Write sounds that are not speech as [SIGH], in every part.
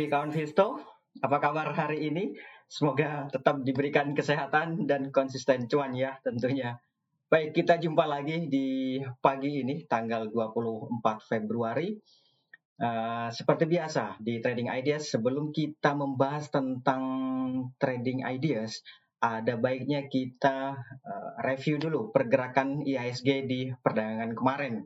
Pagi kawan Visto. Apa kabar hari ini? Semoga tetap diberikan kesehatan dan konsisten cuan ya tentunya. Baik, kita jumpa lagi di pagi ini tanggal 24 Februari. Uh, seperti biasa di Trading Ideas, sebelum kita membahas tentang trading ideas, ada baiknya kita uh, review dulu pergerakan IISG di perdagangan kemarin.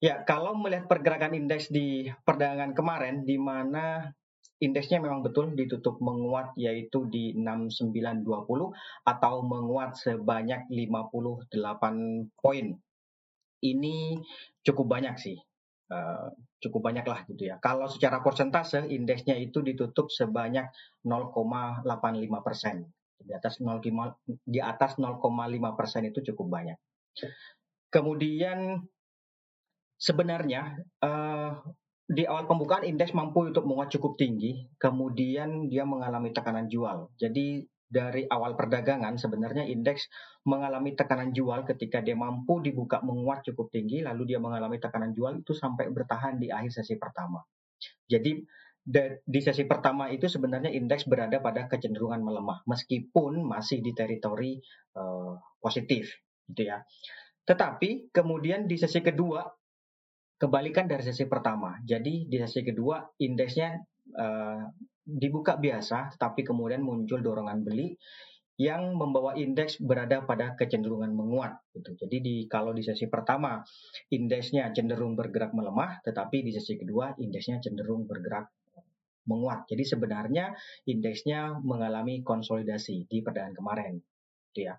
Ya, kalau melihat pergerakan indeks di perdagangan kemarin, di mana indeksnya memang betul ditutup menguat yaitu di 6920 atau menguat sebanyak 58 poin. Ini cukup banyak sih. Uh, cukup banyak lah gitu ya. Kalau secara persentase indeksnya itu ditutup sebanyak 0,85 persen. Di atas 0, di atas 0,5 persen itu cukup banyak. Kemudian sebenarnya uh, di awal pembukaan indeks mampu untuk menguat cukup tinggi, kemudian dia mengalami tekanan jual. Jadi dari awal perdagangan sebenarnya indeks mengalami tekanan jual ketika dia mampu dibuka menguat cukup tinggi, lalu dia mengalami tekanan jual itu sampai bertahan di akhir sesi pertama. Jadi di sesi pertama itu sebenarnya indeks berada pada kecenderungan melemah meskipun masih di teritori uh, positif gitu ya. Tetapi kemudian di sesi kedua kebalikan dari sesi pertama. Jadi di sesi kedua indeksnya uh, dibuka biasa, tapi kemudian muncul dorongan beli yang membawa indeks berada pada kecenderungan menguat. Gitu. Jadi di kalau di sesi pertama indeksnya cenderung bergerak melemah, tetapi di sesi kedua indeksnya cenderung bergerak menguat. Jadi sebenarnya indeksnya mengalami konsolidasi di perdagangan kemarin, gitu ya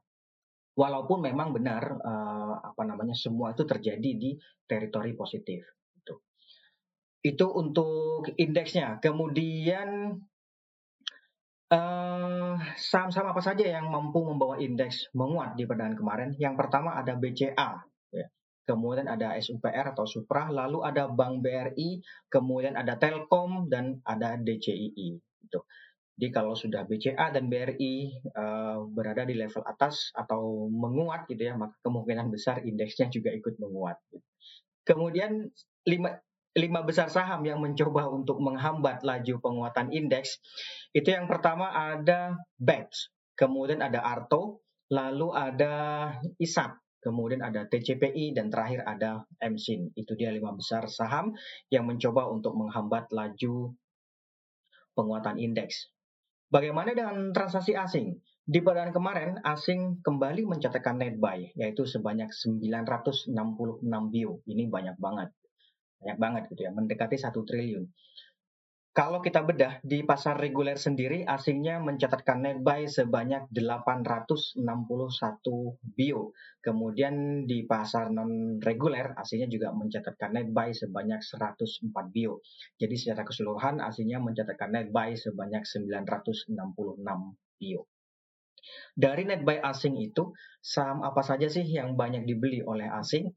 walaupun memang benar uh, apa namanya semua itu terjadi di teritori positif itu itu untuk indeksnya. Kemudian uh, saham-saham apa saja yang mampu membawa indeks menguat di perdagangan kemarin? Yang pertama ada BCA ya. kemudian ada SUPR atau Supra lalu ada Bank BRI kemudian ada Telkom dan ada DCII jadi kalau sudah BCA dan BRI uh, eh, berada di level atas atau menguat gitu ya, maka kemungkinan besar indeksnya juga ikut menguat. Kemudian lima lima besar saham yang mencoba untuk menghambat laju penguatan indeks itu yang pertama ada BEPS, kemudian ada Arto, lalu ada ISAP, kemudian ada TCPI dan terakhir ada MSIN. Itu dia lima besar saham yang mencoba untuk menghambat laju penguatan indeks. Bagaimana dengan transaksi asing? Di perdagangan kemarin, asing kembali mencatatkan net buy, yaitu sebanyak 966 bio. Ini banyak banget. Banyak banget gitu ya, mendekati 1 triliun. Kalau kita bedah di pasar reguler sendiri, asingnya mencatatkan net buy sebanyak 861 bio. Kemudian di pasar non reguler, asingnya juga mencatatkan net buy sebanyak 104 bio. Jadi secara keseluruhan, asingnya mencatatkan net buy sebanyak 966 bio. Dari net buy asing itu, saham apa saja sih yang banyak dibeli oleh asing?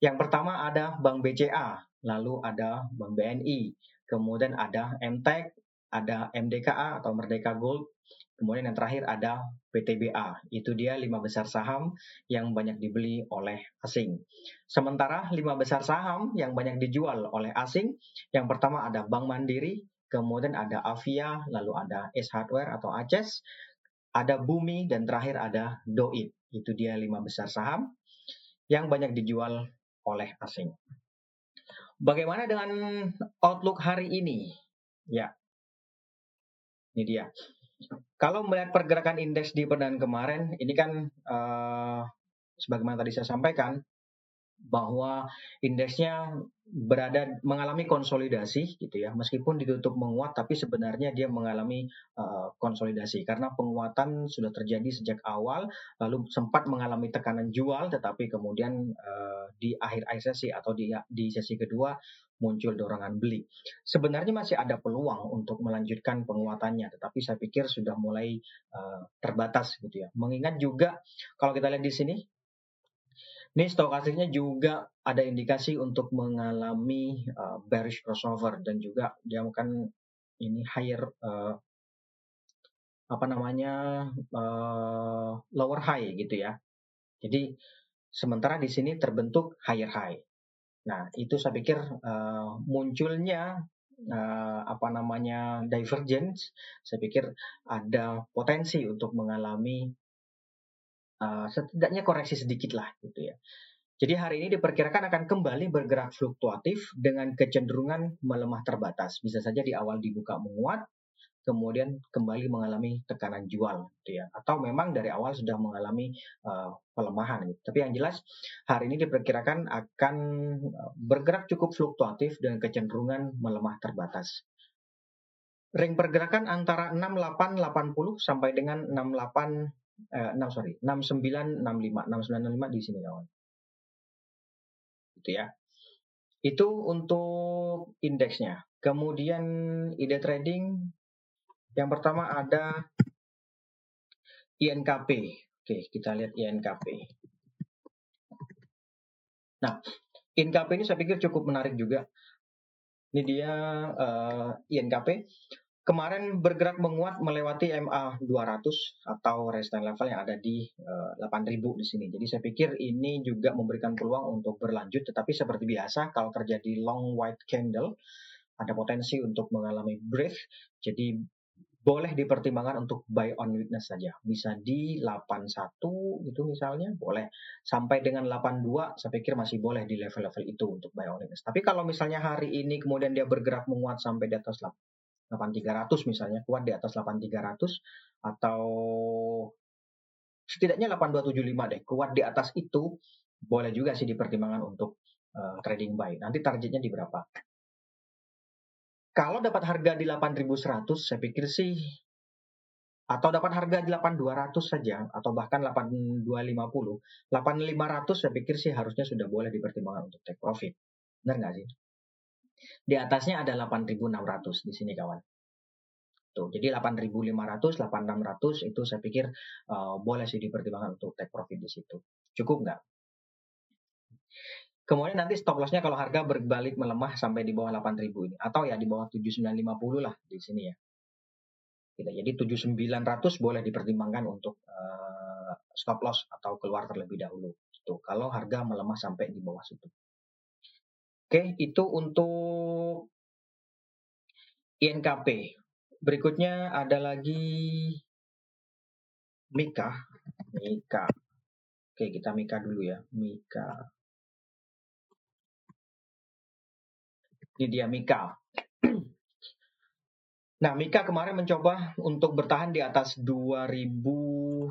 Yang pertama ada Bank BCA, lalu ada Bank BNI, kemudian ada MTEK, ada MDKA atau Merdeka Gold, kemudian yang terakhir ada PTBA. Itu dia lima besar saham yang banyak dibeli oleh asing. Sementara lima besar saham yang banyak dijual oleh asing, yang pertama ada Bank Mandiri, kemudian ada Avia, lalu ada S Hardware atau ACES, ada Bumi, dan terakhir ada Doit. Itu dia lima besar saham yang banyak dijual oleh asing. Bagaimana dengan outlook hari ini? Ya, ini dia. Kalau melihat pergerakan indeks di perdagangan kemarin, ini kan uh, sebagaimana tadi saya sampaikan bahwa indeksnya berada mengalami konsolidasi gitu ya meskipun ditutup menguat tapi sebenarnya dia mengalami uh, konsolidasi karena penguatan sudah terjadi sejak awal lalu sempat mengalami tekanan jual tetapi kemudian uh, di akhir akhir sesi atau di di sesi kedua muncul dorongan beli. Sebenarnya masih ada peluang untuk melanjutkan penguatannya, tetapi saya pikir sudah mulai uh, terbatas gitu ya. Mengingat juga kalau kita lihat di sini ini stokastiknya juga ada indikasi untuk mengalami uh, bearish crossover dan juga dia akan ini higher uh, apa namanya uh, lower high gitu ya. Jadi sementara di sini terbentuk higher high. Nah itu saya pikir uh, munculnya uh, apa namanya divergence, saya pikir ada potensi untuk mengalami uh, setidaknya koreksi sedikit lah gitu ya. Jadi hari ini diperkirakan akan kembali bergerak fluktuatif dengan kecenderungan melemah terbatas. Bisa saja di awal dibuka menguat, kemudian kembali mengalami tekanan jual gitu ya atau memang dari awal sudah mengalami uh, pelemahan gitu. Tapi yang jelas hari ini diperkirakan akan eh, bergerak cukup fluktuatif dengan kecenderungan melemah terbatas. Ring pergerakan antara 6880 sampai dengan 68 eh, 6 sorry 6965 6965 di sini kawan. Gitu ya. Itu untuk indeksnya. Kemudian ide trading yang pertama ada INKP. Oke, kita lihat INKP. Nah, INKP ini saya pikir cukup menarik juga. Ini dia uh, eh, INKP. Kemarin bergerak menguat melewati MA 200 atau resistance level yang ada di uh, eh, 8000 di sini. Jadi saya pikir ini juga memberikan peluang untuk berlanjut. Tetapi seperti biasa kalau terjadi long white candle ada potensi untuk mengalami break. Jadi boleh dipertimbangkan untuk buy on weakness saja. Bisa di 81 gitu misalnya, boleh. Sampai dengan 82 saya pikir masih boleh di level-level itu untuk buy on weakness. Tapi kalau misalnya hari ini kemudian dia bergerak menguat sampai di atas 8300 misalnya, kuat di atas 8300 atau setidaknya 8275 deh, kuat di atas itu boleh juga sih dipertimbangkan untuk uh, trading buy. Nanti targetnya di berapa? Kalau dapat harga di 8.100, saya pikir sih atau dapat harga di 8.200 saja atau bahkan 8.250, 8.500 saya pikir sih harusnya sudah boleh dipertimbangkan untuk take profit. Benar nggak sih? Di atasnya ada 8.600 di sini kawan. Tuh, jadi 8.500, 8.600 itu saya pikir uh, boleh sih dipertimbangkan untuk take profit di situ. Cukup nggak? Kemudian nanti stop lossnya kalau harga berbalik melemah sampai di bawah 8000 ini atau ya di bawah 7950 lah di sini ya. Gitu. Jadi 7900 boleh dipertimbangkan untuk uh, stop loss atau keluar terlebih dahulu. Itu kalau harga melemah sampai di bawah situ. Oke, itu untuk INKP. Berikutnya ada lagi Mika. Mika. Oke, kita Mika dulu ya. Mika. Ini dia Mika. [CLEARS THROAT] Nah, Mika kemarin mencoba untuk bertahan di atas 2190.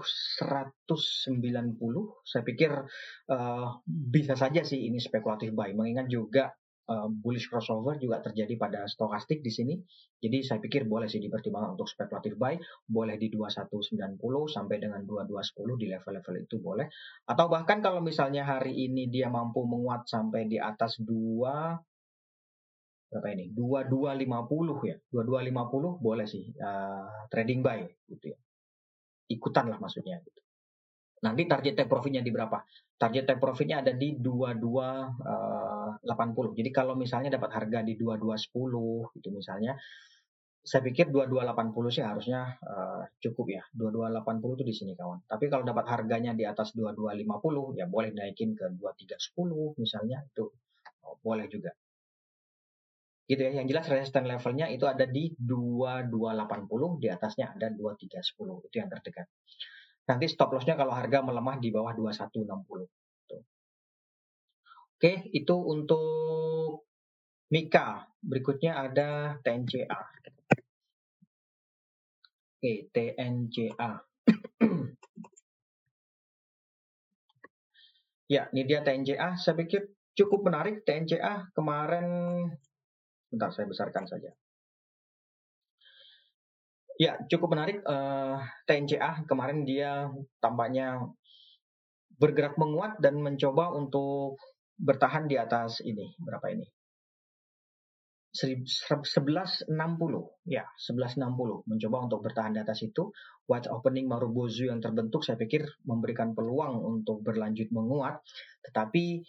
Saya pikir uh, bisa saja sih ini spekulatif buy. Mengingat juga uh, bullish crossover juga terjadi pada stokastik di sini. Jadi saya pikir boleh sih dipertimbangkan untuk spekulatif buy. Boleh di 2190 sampai dengan 2210 di level-level itu boleh. Atau bahkan kalau misalnya hari ini dia mampu menguat sampai di atas 2 berapa ini? 2250 ya. 2250 boleh sih uh, trading buy gitu ya. Ikutan lah maksudnya gitu. Nanti target take profitnya di berapa? Target take profitnya ada di 2280. Uh, Jadi kalau misalnya dapat harga di 2210 gitu misalnya, saya pikir 2280 sih harusnya uh, cukup ya. 2280 itu di sini kawan. Tapi kalau dapat harganya di atas 2250 ya boleh naikin ke 2310 misalnya itu oh, boleh juga gitu ya. Yang jelas resistance levelnya itu ada di 2280, di atasnya ada 2310. Itu yang terdekat. Nanti stop lossnya kalau harga melemah di bawah 2160. Tuh. Oke, itu untuk Mika. Berikutnya ada TNCA. Oke, TNCA. [CLEARS THROAT] ya, ini dia TNCA. Saya pikir cukup menarik. TNCA kemarin Bentar, saya besarkan saja. Ya, cukup menarik. Uh, eh, TNCA kemarin dia tampaknya bergerak menguat dan mencoba untuk bertahan di atas ini. Berapa ini? 1160 ya 1160 mencoba untuk bertahan di atas itu white opening Marubozu yang terbentuk saya pikir memberikan peluang untuk berlanjut menguat tetapi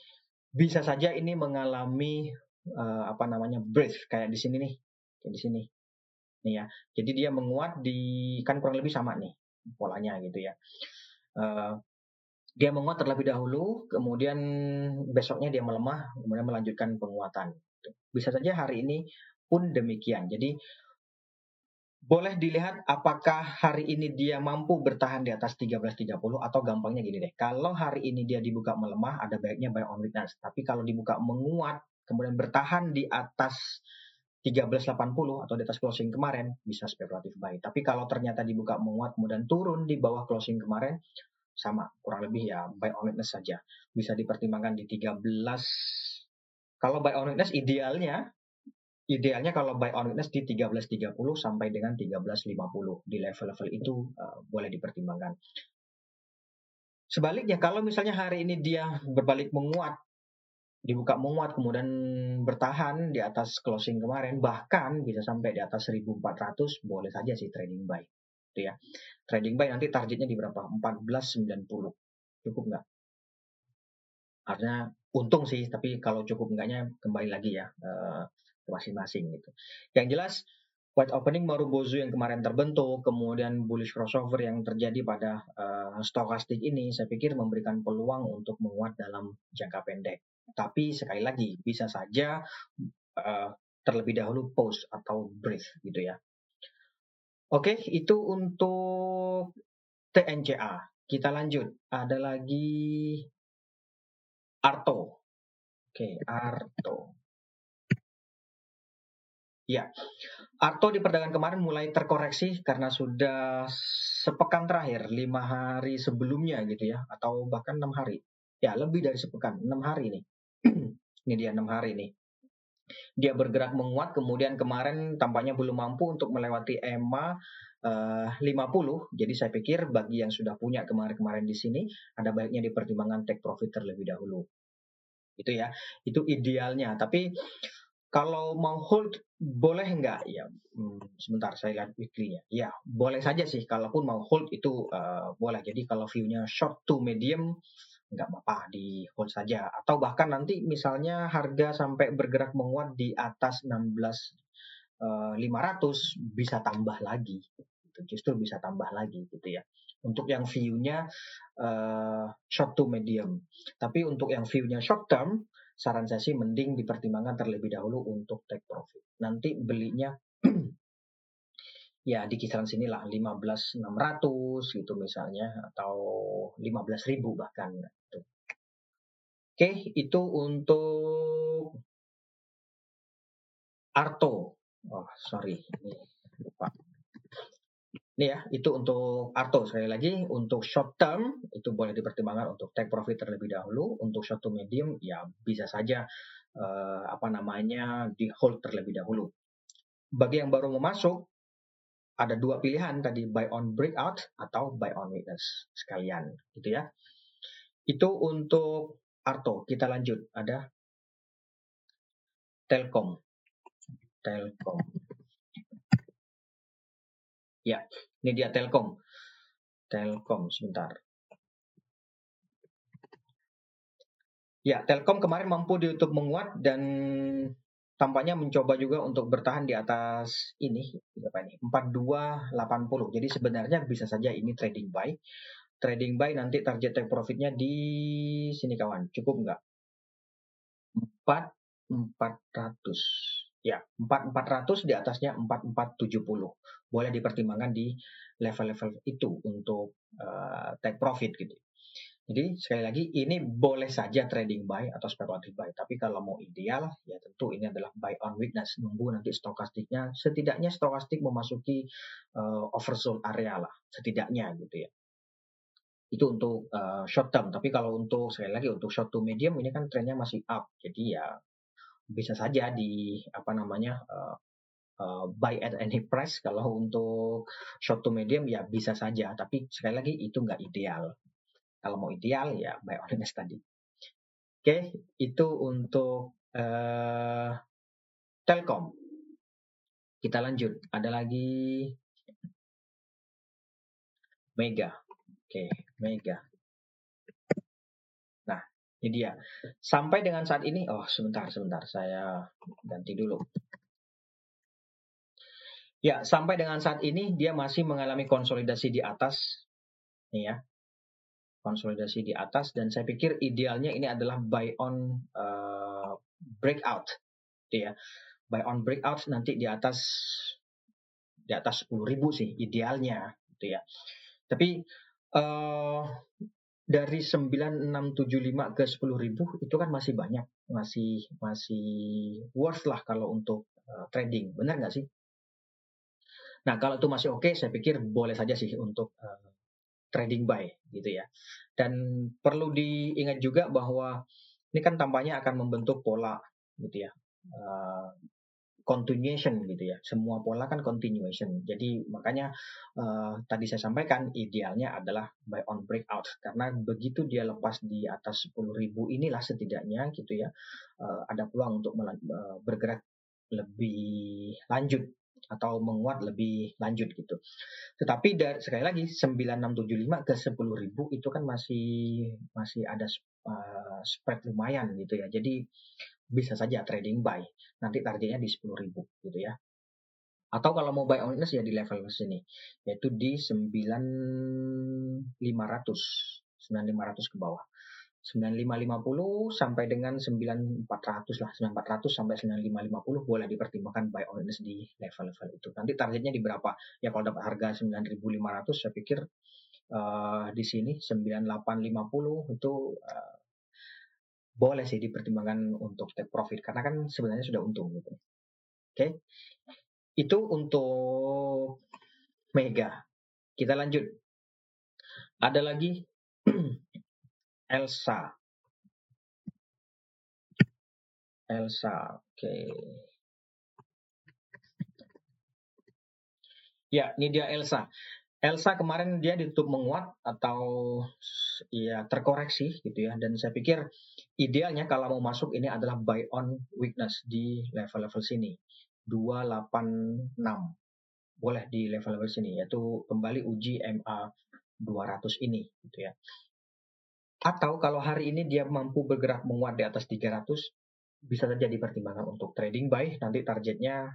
bisa saja ini mengalami uh, apa namanya breath kayak di sini nih kayak di sini nih ya jadi dia menguat di kan kurang lebih sama nih polanya gitu ya uh, dia menguat terlebih dahulu kemudian besoknya dia melemah kemudian melanjutkan penguatan bisa saja hari ini pun demikian. Jadi boleh dilihat apakah hari ini dia mampu bertahan di atas 13.30 atau gampangnya gini deh. Kalau hari ini dia dibuka melemah, ada baiknya buy on weakness. Tapi kalau dibuka menguat, kemudian bertahan di atas 1380 atau di atas closing kemarin, bisa spekulatif buy. Tapi kalau ternyata dibuka menguat, kemudian turun di bawah closing kemarin, sama kurang lebih ya buy on weakness saja. Bisa dipertimbangkan di 13 kalau buy on weakness idealnya idealnya kalau buy on witness di 13.30 sampai dengan 13.50 di level-level itu uh, boleh dipertimbangkan. Sebaliknya kalau misalnya hari ini dia berbalik menguat dibuka menguat kemudian bertahan di atas closing kemarin bahkan bisa sampai di atas 1400 boleh saja sih trading buy. Gitu ya. Trading buy nanti targetnya di berapa? 1490 cukup nggak? Artinya untung sih tapi kalau cukup enggaknya kembali lagi ya uh, masing-masing gitu. Yang jelas white opening Marubozu yang kemarin terbentuk, kemudian bullish crossover yang terjadi pada uh, stokastik ini, saya pikir memberikan peluang untuk menguat dalam jangka pendek. Tapi sekali lagi bisa saja uh, terlebih dahulu pause atau breathe gitu ya. Oke, itu untuk TNCA. Kita lanjut. Ada lagi Arto. Oke, Arto. Ya, Arto di perdagangan kemarin mulai terkoreksi karena sudah sepekan terakhir, lima hari sebelumnya gitu ya, atau bahkan enam hari. Ya, lebih dari sepekan, enam hari nih. Ini dia enam hari nih. Dia bergerak menguat, kemudian kemarin tampaknya belum mampu untuk melewati EMA uh, 50. Jadi saya pikir bagi yang sudah punya kemarin-kemarin di sini, ada baiknya dipertimbangkan take profit terlebih dahulu. Itu ya, itu idealnya. Tapi kalau mau hold boleh nggak ya hmm, sebentar saya lihat weekly-nya ya boleh saja sih kalaupun mau hold itu uh, boleh jadi kalau view-nya short to medium nggak apa-apa di hold saja. Atau bahkan nanti misalnya harga sampai bergerak menguat di atas 16 uh, 500 bisa tambah lagi. Justru bisa tambah lagi gitu ya. Untuk yang view-nya uh, short to medium. Tapi untuk yang view-nya short term saran saya sih mending dipertimbangkan terlebih dahulu untuk take profit. Nanti belinya [CLEARS THROAT] ya di kisaran sinilah 15.600 gitu misalnya atau 15.000 bahkan gitu. Oke, itu untuk Arto. Oh, sorry, ini lupa. Ini ya, itu untuk Arto sekali lagi. Untuk short term itu boleh dipertimbangkan untuk take profit terlebih dahulu. Untuk short to medium ya bisa saja uh, apa namanya di hold terlebih dahulu. Bagi yang baru mau masuk ada dua pilihan tadi buy on breakout atau buy on weakness sekalian gitu ya. Itu untuk Arto. Kita lanjut. Ada Telkom. Telkom. Ya, ini dia Telkom. Telkom sebentar. Ya, Telkom kemarin mampu di YouTube menguat dan tampaknya mencoba juga untuk bertahan di atas ini berapa ini 4280. Jadi sebenarnya bisa saja ini trading buy. Trading buy nanti target take profitnya di sini kawan. Cukup nggak? 4 400. Ya, 4400 di atasnya 4470. Boleh dipertimbangkan di level-level itu untuk uh, take profit gitu. Jadi sekali lagi ini boleh saja trading buy atau speculative buy. Tapi kalau mau ideal ya tentu ini adalah buy on weakness. Nunggu nanti stokastiknya setidaknya stokastik memasuki uh, oversold area lah setidaknya gitu ya. Itu untuk uh, short term. Tapi kalau untuk sekali lagi untuk short to medium ini kan trennya masih up. Jadi ya bisa saja di apa namanya uh, uh, buy at any price kalau untuk short to medium ya bisa saja tapi sekali lagi itu nggak ideal kalau mau ideal ya buy on the tadi oke okay, itu untuk uh, Telkom kita lanjut ada lagi Mega oke okay, Mega ini dia. Sampai dengan saat ini, oh sebentar, sebentar, saya ganti dulu. Ya, sampai dengan saat ini dia masih mengalami konsolidasi di atas. Nih ya. Konsolidasi di atas dan saya pikir idealnya ini adalah buy on uh, breakout. Gitu ya. buy on breakout nanti di atas di atas 10.000 sih idealnya gitu ya. Tapi uh, dari 9675 ke 10.000 itu kan masih banyak, masih masih worth lah kalau untuk uh, trading, benar nggak sih? Nah kalau itu masih oke, okay, saya pikir boleh saja sih untuk uh, trading buy gitu ya. Dan perlu diingat juga bahwa ini kan tampaknya akan membentuk pola gitu ya. Uh, continuation gitu ya. Semua pola kan continuation. Jadi makanya uh, tadi saya sampaikan idealnya adalah buy on breakout karena begitu dia lepas di atas 10.000 inilah setidaknya gitu ya uh, ada peluang untuk uh, bergerak lebih lanjut atau menguat lebih lanjut gitu. Tetapi dari sekali lagi 9675 ke 10.000 itu kan masih masih ada uh, spread lumayan gitu ya. Jadi bisa saja trading buy. Nanti targetnya di 10.000 gitu ya. Atau kalau mau buy on ya di level sini yaitu di 9500 9500 ke bawah. 9550 sampai dengan 9400 lah 9400 sampai 9550 boleh dipertimbangkan buy on di level-level itu. Nanti targetnya di berapa? Ya kalau dapat harga 9500 saya pikir uh, di sini 9850 itu uh, boleh sih dipertimbangkan untuk take profit karena kan sebenarnya sudah untung gitu. Oke? Okay? itu untuk Mega. Kita lanjut. Ada lagi [CLEARS THROAT] Elsa. Elsa, oke. Okay. Ya, ini dia Elsa. Elsa kemarin dia ditutup menguat atau ya terkoreksi gitu ya dan saya pikir idealnya kalau mau masuk ini adalah buy on weakness di level-level sini 286 boleh di level-level sini yaitu kembali uji MA 200 ini gitu ya atau kalau hari ini dia mampu bergerak menguat di atas 300, bisa saja dipertimbangkan untuk trading buy. Nanti targetnya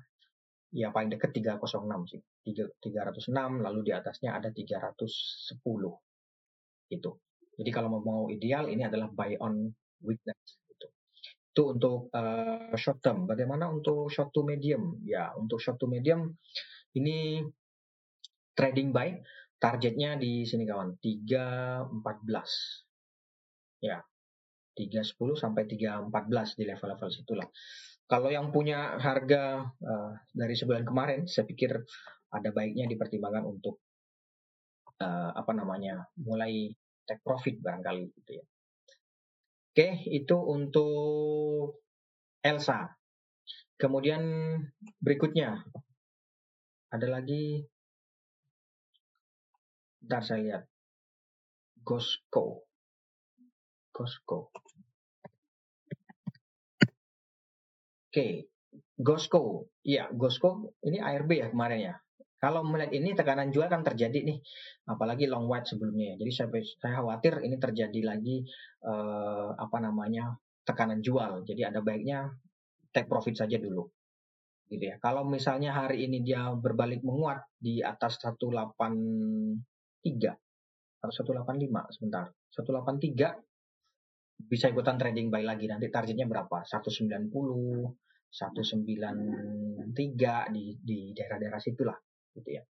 ya paling dekat 306 sih. 306 lalu di atasnya ada 310. Itu. Jadi kalau mau ideal ini adalah buy on weakness gitu. Itu untuk uh, short term. Bagaimana untuk short to medium? Ya, untuk short to medium ini trading buy targetnya di sini kawan 314 Ya, 310 sampai 314 di level-level situlah. Kalau yang punya harga uh, dari sebulan kemarin, saya pikir ada baiknya dipertimbangkan untuk uh, apa namanya, mulai take profit barangkali gitu ya. Oke, itu untuk Elsa. Kemudian berikutnya ada lagi, ntar saya lihat, Gosco. Gosco. Oke, Gosco. Iya, Gosco ini ARB ya kemarin ya. Kalau melihat ini tekanan jual kan terjadi nih, apalagi long white sebelumnya. Jadi saya, saya khawatir ini terjadi lagi eh, apa namanya tekanan jual. Jadi ada baiknya take profit saja dulu. Gitu ya. Kalau misalnya hari ini dia berbalik menguat di atas 183 atau 185 sebentar. 183 bisa ikutan trading buy lagi. Nanti targetnya berapa? 190 193 di di daerah-daerah situlah gitu ya.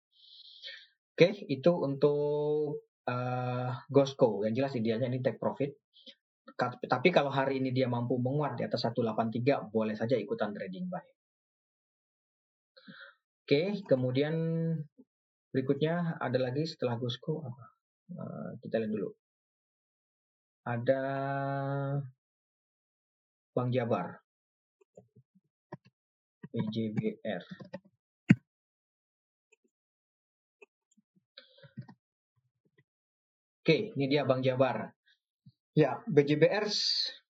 Oke itu untuk uh, Gosco. Yang jelas idealnya ini take profit. Tapi kalau hari ini dia mampu menguat di atas 183 boleh saja ikutan trading buy oke kemudian berikutnya ada lagi setelah Gosco apa? Uh, kita lihat dulu ada Bank Jabar, BJBR. Oke, ini dia Bank Jabar. Ya, BJBR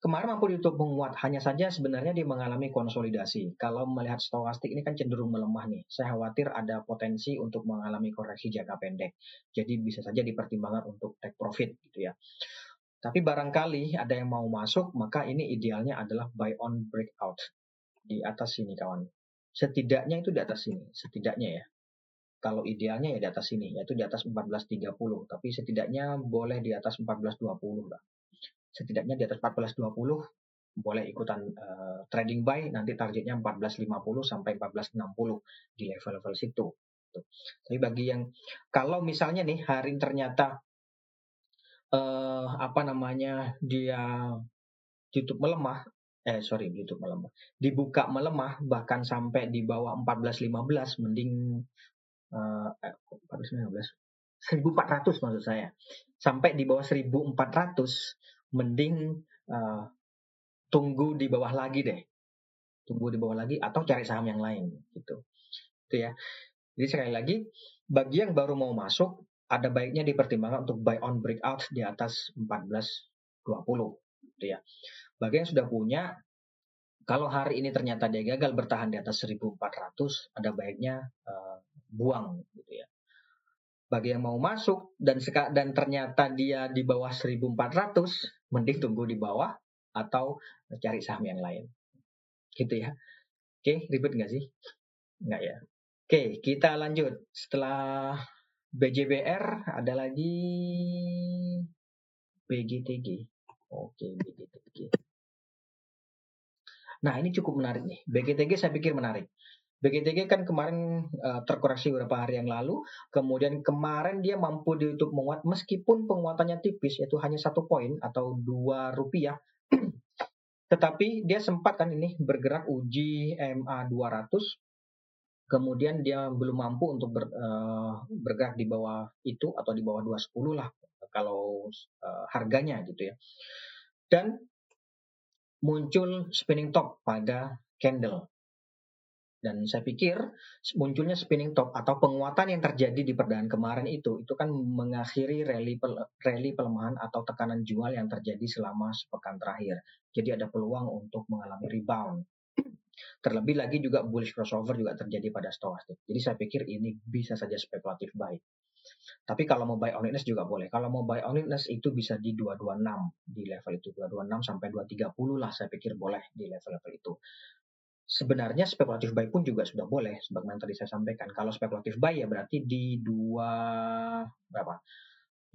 kemarin mampu ditutup menguat, hanya saja sebenarnya dia mengalami konsolidasi. Kalau melihat stokastik ini kan cenderung melemah nih. Saya khawatir ada potensi untuk mengalami koreksi jangka pendek. Jadi bisa saja dipertimbangkan untuk take profit gitu ya. Tapi barangkali ada yang mau masuk, maka ini idealnya adalah buy on breakout di atas sini kawan. Setidaknya itu di atas sini, setidaknya ya. Kalau idealnya ya di atas sini, yaitu di atas 14.30. Tapi setidaknya boleh di atas 14.20 lah. Setidaknya di atas 14.20 boleh ikutan uh, trading buy nanti targetnya 1450 sampai 1460 di level-level situ. Tapi bagi yang kalau misalnya nih hari ternyata uh, apa namanya dia YouTube melemah, eh sorry YouTube melemah, dibuka melemah bahkan sampai di bawah 1415 mending eh, 1415 1400 maksud saya. Sampai di bawah 1400 mending uh, tunggu di bawah lagi deh. Tunggu di bawah lagi atau cari saham yang lain gitu. Itu ya. Jadi sekali lagi bagi yang baru mau masuk ada baiknya dipertimbangkan untuk buy on breakout di atas 1420 gitu ya bagi yang sudah punya kalau hari ini ternyata dia gagal bertahan di atas 1400 ada baiknya uh, buang gitu ya bagi yang mau masuk dan dan ternyata dia di bawah 1400 mending tunggu di bawah atau cari saham yang lain. Gitu ya. Oke, ribet nggak sih? Nggak ya. Oke, kita lanjut. Setelah BJBR ada lagi BGTG. Oke, BGTG. Nah, ini cukup menarik nih. BGTG saya pikir menarik. BGTG kan kemarin uh, terkoreksi beberapa hari yang lalu, kemudian kemarin dia mampu ditutup menguat meskipun penguatannya tipis, yaitu hanya satu poin atau dua rupiah [CLEARS THROAT] tetapi dia sempat kan ini bergerak uji MA 200 kemudian dia belum mampu untuk ber, uh, bergerak di bawah itu atau di bawah 210 lah kalau uh, harganya gitu ya. Dan muncul spinning top pada candle dan saya pikir munculnya spinning top atau penguatan yang terjadi di perdaan kemarin itu itu kan mengakhiri rally rally pelemahan atau tekanan jual yang terjadi selama sepekan terakhir. Jadi ada peluang untuk mengalami rebound. Terlebih lagi juga bullish crossover juga terjadi pada stochastic. Jadi saya pikir ini bisa saja spekulatif buy. Tapi kalau mau buy on weakness juga boleh. Kalau mau buy on weakness itu bisa di 226 di level itu 226 sampai 230 lah saya pikir boleh di level-level itu sebenarnya spekulatif buy pun juga sudah boleh sebagaimana tadi saya sampaikan kalau spekulatif buy ya berarti di dua berapa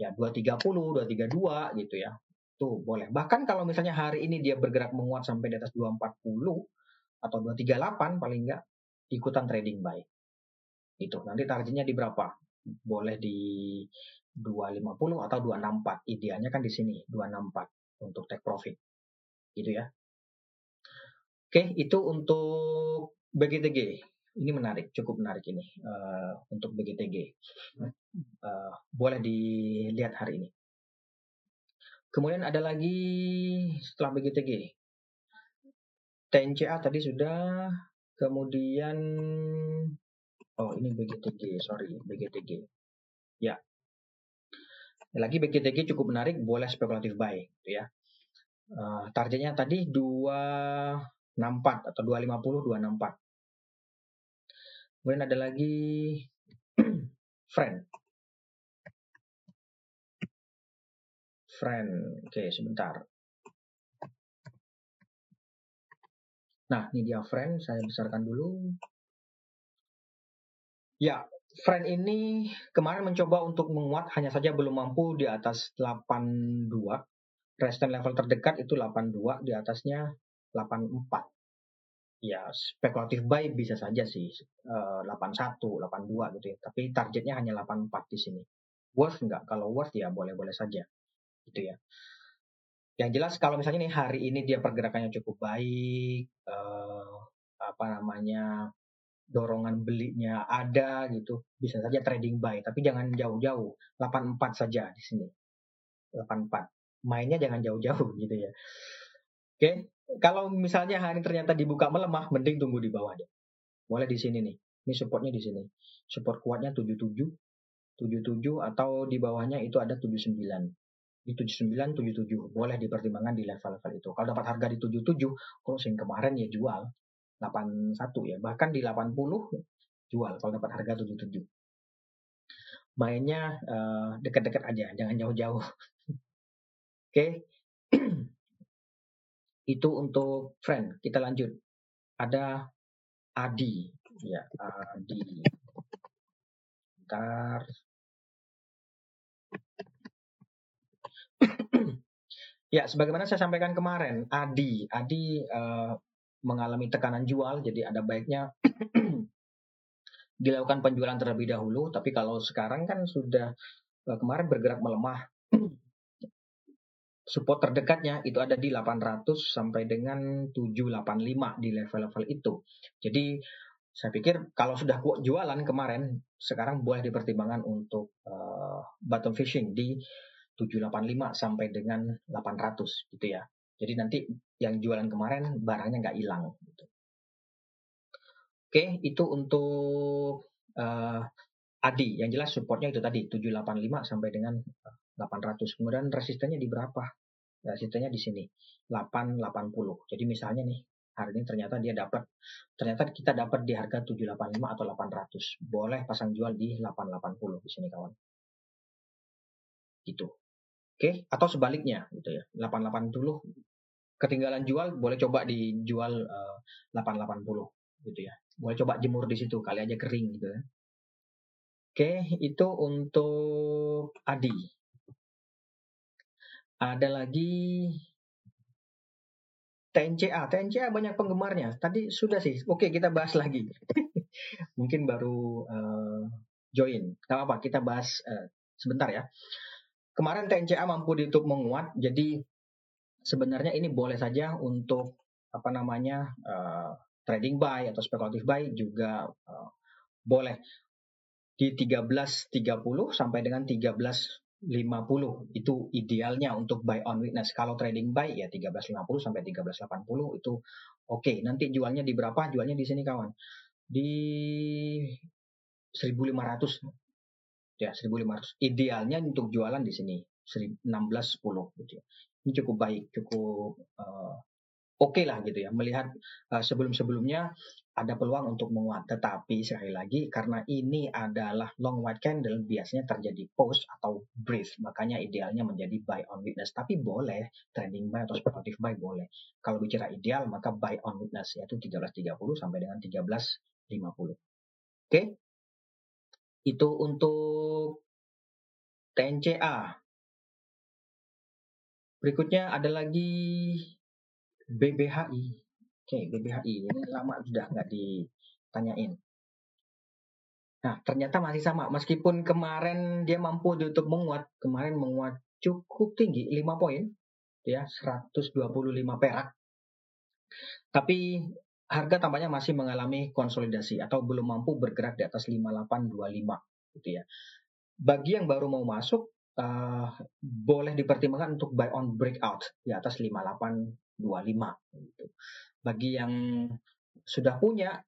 ya 230 232 gitu ya tuh boleh bahkan kalau misalnya hari ini dia bergerak menguat sampai di atas 240 atau 238 paling enggak ikutan trading buy itu nanti targetnya di berapa boleh di 250 atau 264 idealnya kan di sini 264 untuk take profit gitu ya Oke, itu untuk BGTG. Ini menarik, cukup menarik ini uh, untuk BGTG. Uh, eh, boleh dilihat hari ini. Kemudian ada lagi setelah BGTG. TNCA tadi sudah, kemudian oh ini BGTG, sorry BGTG. Ya, lagi BGTG cukup menarik, boleh spekulatif buy, gitu ya. Uh, targetnya tadi 2 64 atau 250 264. Kemudian ada lagi [CLEARS THROAT] friend. Friend. Oke, sebentar. Nah, ini dia friend, saya besarkan dulu. Ya, friend ini kemarin mencoba untuk menguat. Hanya saja belum mampu di atas 82. Resistance level terdekat itu 82, di atasnya 84 ya spekulatif buy bisa saja sih uh, 81 82 gitu ya. Tapi targetnya hanya 84 di sini. Worth enggak kalau worth ya boleh-boleh saja. Gitu ya yang jelas kalau misalnya nih hari ini dia pergerakannya cukup baik uh, apa namanya dorongan belinya ada gitu bisa saja trading buy tapi jangan jauh-jauh 84 saja di sini 84 mainnya jangan jauh-jauh [LAUGHS] gitu ya oke kalau misalnya hari ternyata dibuka melemah, mending tunggu di bawah deh. Mulai di sini nih. Ini supportnya di sini. Support kuatnya 77, 77 atau di bawahnya itu ada 79. Di 79, 77. Boleh dipertimbangkan di level-level itu. Kalau dapat harga di 77, closing kemarin ya jual. 81 ya. Bahkan di 80 jual kalau dapat harga 77. Mainnya uh, dekat-dekat aja, jangan jauh-jauh. [LAUGHS] Oke. Okay. [CLEARS THROAT] Itu untuk friend. Kita lanjut. Ada Adi. Ya, Adi. Bentar. [CLEARS THROAT] Ya, sebagaimana saya sampaikan kemarin, Adi, Adi uh, mengalami tekanan jual, jadi ada baiknya [CLEARS THROAT] dilakukan penjualan terlebih dahulu. Tapi kalau sekarang kan sudah uh, kemarin bergerak melemah, [CLEARS THROAT] support terdekatnya itu ada di 800 sampai dengan 785 di level-level itu. Jadi saya pikir kalau sudah jualan kemarin, sekarang boleh dipertimbangkan untuk uh, bottom fishing di 785 sampai dengan 800 gitu ya. Jadi nanti yang jualan kemarin barangnya nggak hilang. Gitu. Oke, itu untuk uh, Adi. Yang jelas supportnya itu tadi 785 sampai dengan 800. Kemudian resistennya di berapa? Resistennya di sini 880. Jadi misalnya nih hari ini ternyata dia dapat ternyata kita dapat di harga 785 atau 800. Boleh pasang jual di 880 di sini kawan. Gitu. Oke, atau sebaliknya gitu ya. 88 dulu ketinggalan jual boleh coba dijual uh, 880 gitu ya. Boleh coba jemur di situ kali aja kering gitu ya. Oke, itu untuk Adi. Ada lagi TNCA. TNCA banyak penggemarnya. Tadi sudah sih. Oke, kita bahas lagi. [LAUGHS] Mungkin baru uh, join. Gak apa-apa, kita bahas uh, sebentar ya. Kemarin TNCA mampu ditutup menguat, jadi sebenarnya ini boleh saja untuk apa namanya uh, trading buy atau spekulatif buy juga uh, boleh di 13.30 sampai dengan 13.50 itu idealnya untuk buy on weakness. Kalau trading buy ya 13.50 sampai 13.80 itu oke. Okay. Nanti jualnya di berapa? Jualnya di sini kawan. Di 1500 ya 1500 idealnya untuk jualan di sini 1610 gitu ya. ini cukup baik cukup uh, oke okay lah gitu ya. Melihat uh, sebelum-sebelumnya ada peluang untuk menguat. Tetapi sekali lagi karena ini adalah long white candle biasanya terjadi post atau brief makanya idealnya menjadi buy on witness. Tapi boleh trading buy atau speculative buy boleh. Kalau bicara ideal maka buy on witness yaitu 13.30 sampai dengan 13.50 oke? okay? Itu untuk TNCA. Berikutnya ada lagi BBHI. Oke, BBHI ini lama sudah nggak ditanyain. Nah, ternyata masih sama. Meskipun kemarin dia mampu untuk menguat, kemarin menguat cukup tinggi, 5 poin, ya 125 perak. Tapi harga tampaknya masih mengalami konsolidasi atau belum mampu bergerak di atas 5825 gitu ya. Bagi yang baru mau masuk uh, boleh dipertimbangkan untuk buy on breakout di atas 5825 gitu. Bagi yang sudah punya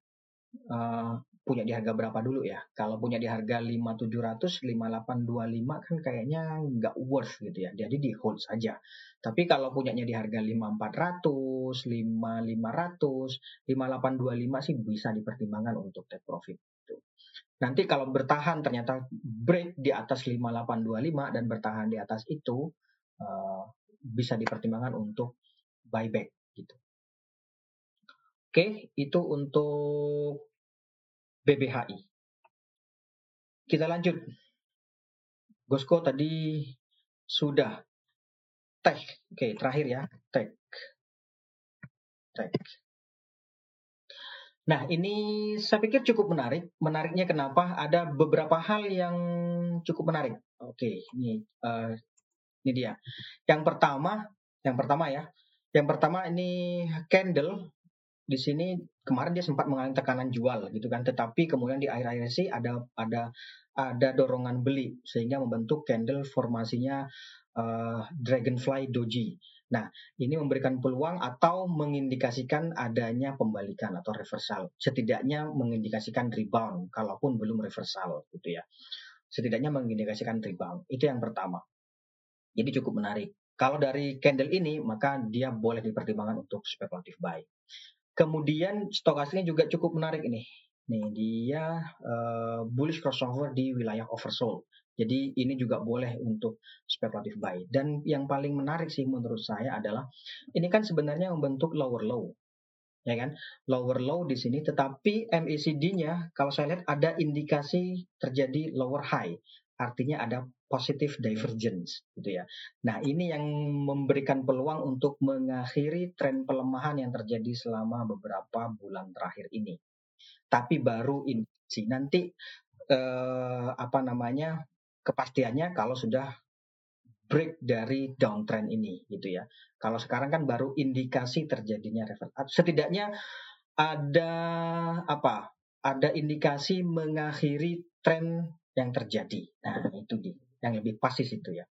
uh, punya di harga berapa dulu ya. Kalau punya di harga 5700, 5825 kan kayaknya nggak worth gitu ya. Jadi di hold saja. Tapi kalau punyanya di harga 5400, 5500, 5825 sih bisa dipertimbangkan untuk take profit. Gitu. Nanti kalau bertahan ternyata break di atas 5825 dan bertahan di atas itu uh, bisa dipertimbangkan untuk buyback gitu. Oke, itu untuk BBHI. Kita lanjut. Gosko tadi sudah tech. Oke, terakhir ya, tech. Tech. Nah, ini saya pikir cukup menarik. Menariknya kenapa? Ada beberapa hal yang cukup menarik. Oke, ini uh, ini dia. Yang pertama, yang pertama ya. Yang pertama ini candle di sini kemarin dia sempat mengalami tekanan jual gitu kan. Tetapi kemudian di akhir-akhir sih ada ada ada dorongan beli sehingga membentuk candle formasinya uh, dragonfly doji. Nah ini memberikan peluang atau mengindikasikan adanya pembalikan atau reversal. Setidaknya mengindikasikan rebound kalaupun belum reversal gitu ya. Setidaknya mengindikasikan rebound. Itu yang pertama. Jadi cukup menarik. Kalau dari candle ini maka dia boleh dipertimbangkan untuk speculative buy Kemudian stokastiknya juga cukup menarik ini. Nih dia uh, bullish crossover di wilayah oversold. Jadi ini juga boleh untuk speculative buy. Dan yang paling menarik sih menurut saya adalah ini kan sebenarnya membentuk lower low. Ya kan? Lower low di sini tetapi MACD-nya kalau saya lihat ada indikasi terjadi lower high artinya ada positive divergence gitu ya. Nah, ini yang memberikan peluang untuk mengakhiri tren pelemahan yang terjadi selama beberapa bulan terakhir ini. Tapi baru indikasi nanti eh, apa namanya kepastiannya kalau sudah break dari downtrend ini gitu ya. Kalau sekarang kan baru indikasi terjadinya reversal. Setidaknya ada apa? Ada indikasi mengakhiri tren yang terjadi. Nah, itu di yang lebih pasti itu ya.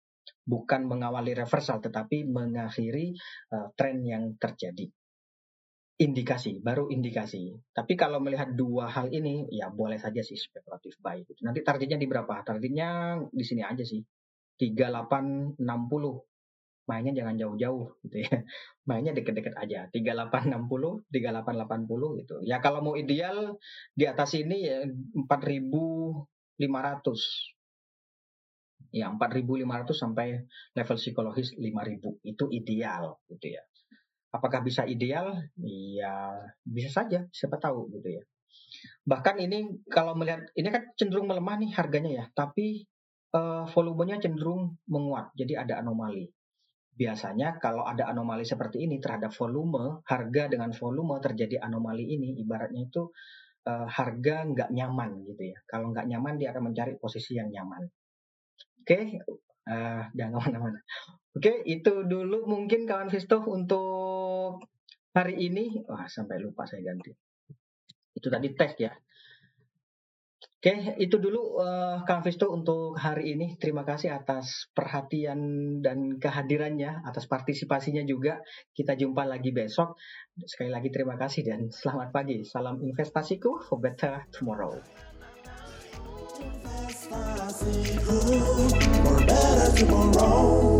Bukan mengawali reversal tetapi mengakhiri uh, tren yang terjadi. Indikasi, baru indikasi. Tapi kalau melihat dua hal ini ya boleh saja sih spekulatif buy gitu. Nanti targetnya di berapa? Targetnya di sini aja sih. 3860 mainnya jangan jauh-jauh gitu ya. [LAUGHS] Mainnya deket-deket aja. 3860, 3880 gitu. Ya kalau mau ideal di atas ini ya 4500 ya 4.500 sampai level psikologis 5.000 itu ideal gitu ya. Apakah bisa ideal? Ya bisa saja, siapa tahu gitu ya. Bahkan ini kalau melihat ini kan cenderung melemah nih harganya ya, tapi uh, volumenya cenderung menguat, jadi ada anomali. Biasanya kalau ada anomali seperti ini terhadap volume, harga dengan volume terjadi anomali ini, ibaratnya itu uh, harga nggak nyaman gitu ya. Kalau nggak nyaman dia akan mencari posisi yang nyaman. Oke, uh, jangan ke mana-mana. Oke, itu dulu mungkin kawan Visto untuk hari ini. Wah, sampai lupa saya ganti. Itu tadi tes ya. Oke, itu dulu uh, Kang Visto untuk hari ini. Terima kasih atas perhatian dan kehadirannya, atas partisipasinya juga. Kita jumpa lagi besok. Sekali lagi terima kasih dan selamat pagi. Salam investasiku for better tomorrow. fast, see who, or better tomorrow.